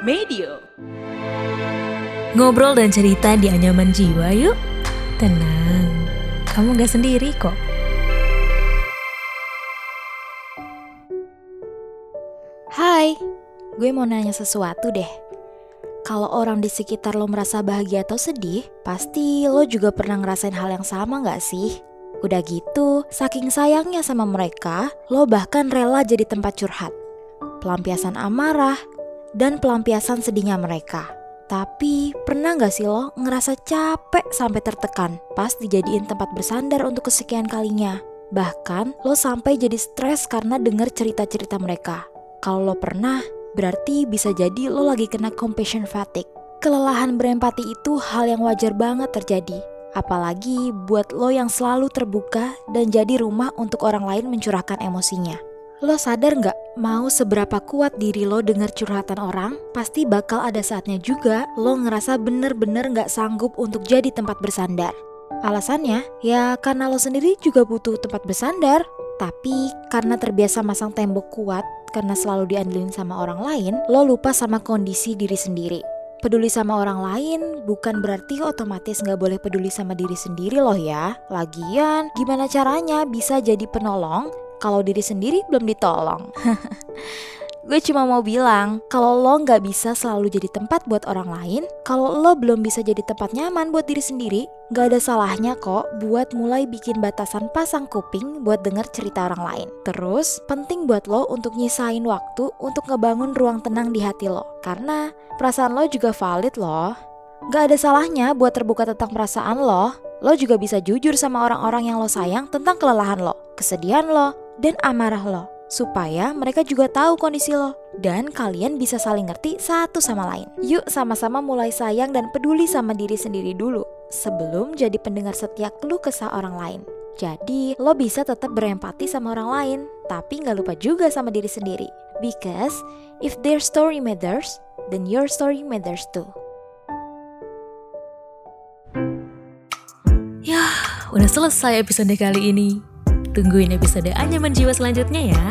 Medio. Ngobrol dan cerita di anyaman jiwa yuk. Tenang, kamu gak sendiri kok. Hai, gue mau nanya sesuatu deh. Kalau orang di sekitar lo merasa bahagia atau sedih, pasti lo juga pernah ngerasain hal yang sama gak sih? Udah gitu, saking sayangnya sama mereka, lo bahkan rela jadi tempat curhat. Pelampiasan amarah, dan pelampiasan sedihnya mereka. Tapi pernah gak sih lo ngerasa capek sampai tertekan pas dijadiin tempat bersandar untuk kesekian kalinya? Bahkan lo sampai jadi stres karena denger cerita-cerita mereka. Kalau lo pernah, berarti bisa jadi lo lagi kena compassion fatigue. Kelelahan berempati itu hal yang wajar banget terjadi. Apalagi buat lo yang selalu terbuka dan jadi rumah untuk orang lain mencurahkan emosinya. Lo sadar nggak mau seberapa kuat diri lo dengar curhatan orang, pasti bakal ada saatnya juga lo ngerasa bener-bener nggak sanggup untuk jadi tempat bersandar. Alasannya, ya karena lo sendiri juga butuh tempat bersandar. Tapi karena terbiasa masang tembok kuat, karena selalu diandelin sama orang lain, lo lupa sama kondisi diri sendiri. Peduli sama orang lain bukan berarti otomatis nggak boleh peduli sama diri sendiri loh ya. Lagian, gimana caranya bisa jadi penolong kalau diri sendiri belum ditolong. Gue cuma mau bilang, kalau lo nggak bisa selalu jadi tempat buat orang lain, kalau lo belum bisa jadi tempat nyaman buat diri sendiri, nggak ada salahnya kok buat mulai bikin batasan pasang kuping buat denger cerita orang lain. Terus, penting buat lo untuk nyisain waktu untuk ngebangun ruang tenang di hati lo. Karena perasaan lo juga valid loh. Gak ada salahnya buat terbuka tentang perasaan lo. Lo juga bisa jujur sama orang-orang yang lo sayang tentang kelelahan lo, kesedihan lo, dan amarah lo supaya mereka juga tahu kondisi lo dan kalian bisa saling ngerti satu sama lain. Yuk sama-sama mulai sayang dan peduli sama diri sendiri dulu sebelum jadi pendengar setia keluh kesah orang lain. Jadi lo bisa tetap berempati sama orang lain, tapi nggak lupa juga sama diri sendiri. Because if their story matters, then your story matters too. Udah selesai episode kali ini. Tungguin episode Anyaman Jiwa selanjutnya ya.